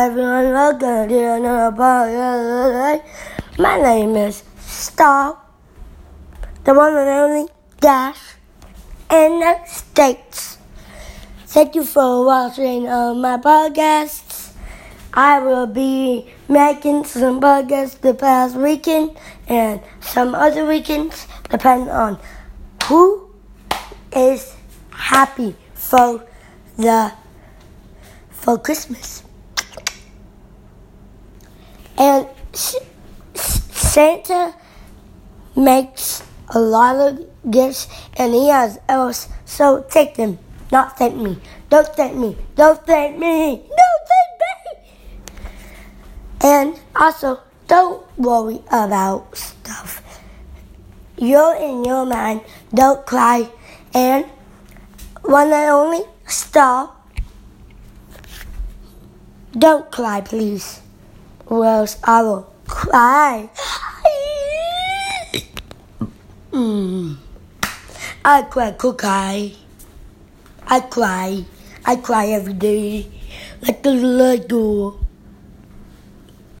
everyone, welcome to another podcast. My name is Star, the one and only Dash in the States. Thank you for watching uh, my podcasts. I will be making some podcasts the past weekend and some other weekends, depending on who is happy for the for Christmas. Santa makes a lot of gifts and he has elves, so take them. Not thank me. Don't thank me. Don't thank me. Don't thank me. And also, don't worry about stuff. You're in your mind. Don't cry. And one and only stop. Don't cry, please, or else I will cry. I cry, cry. I cry. I cry every day, like a little girl.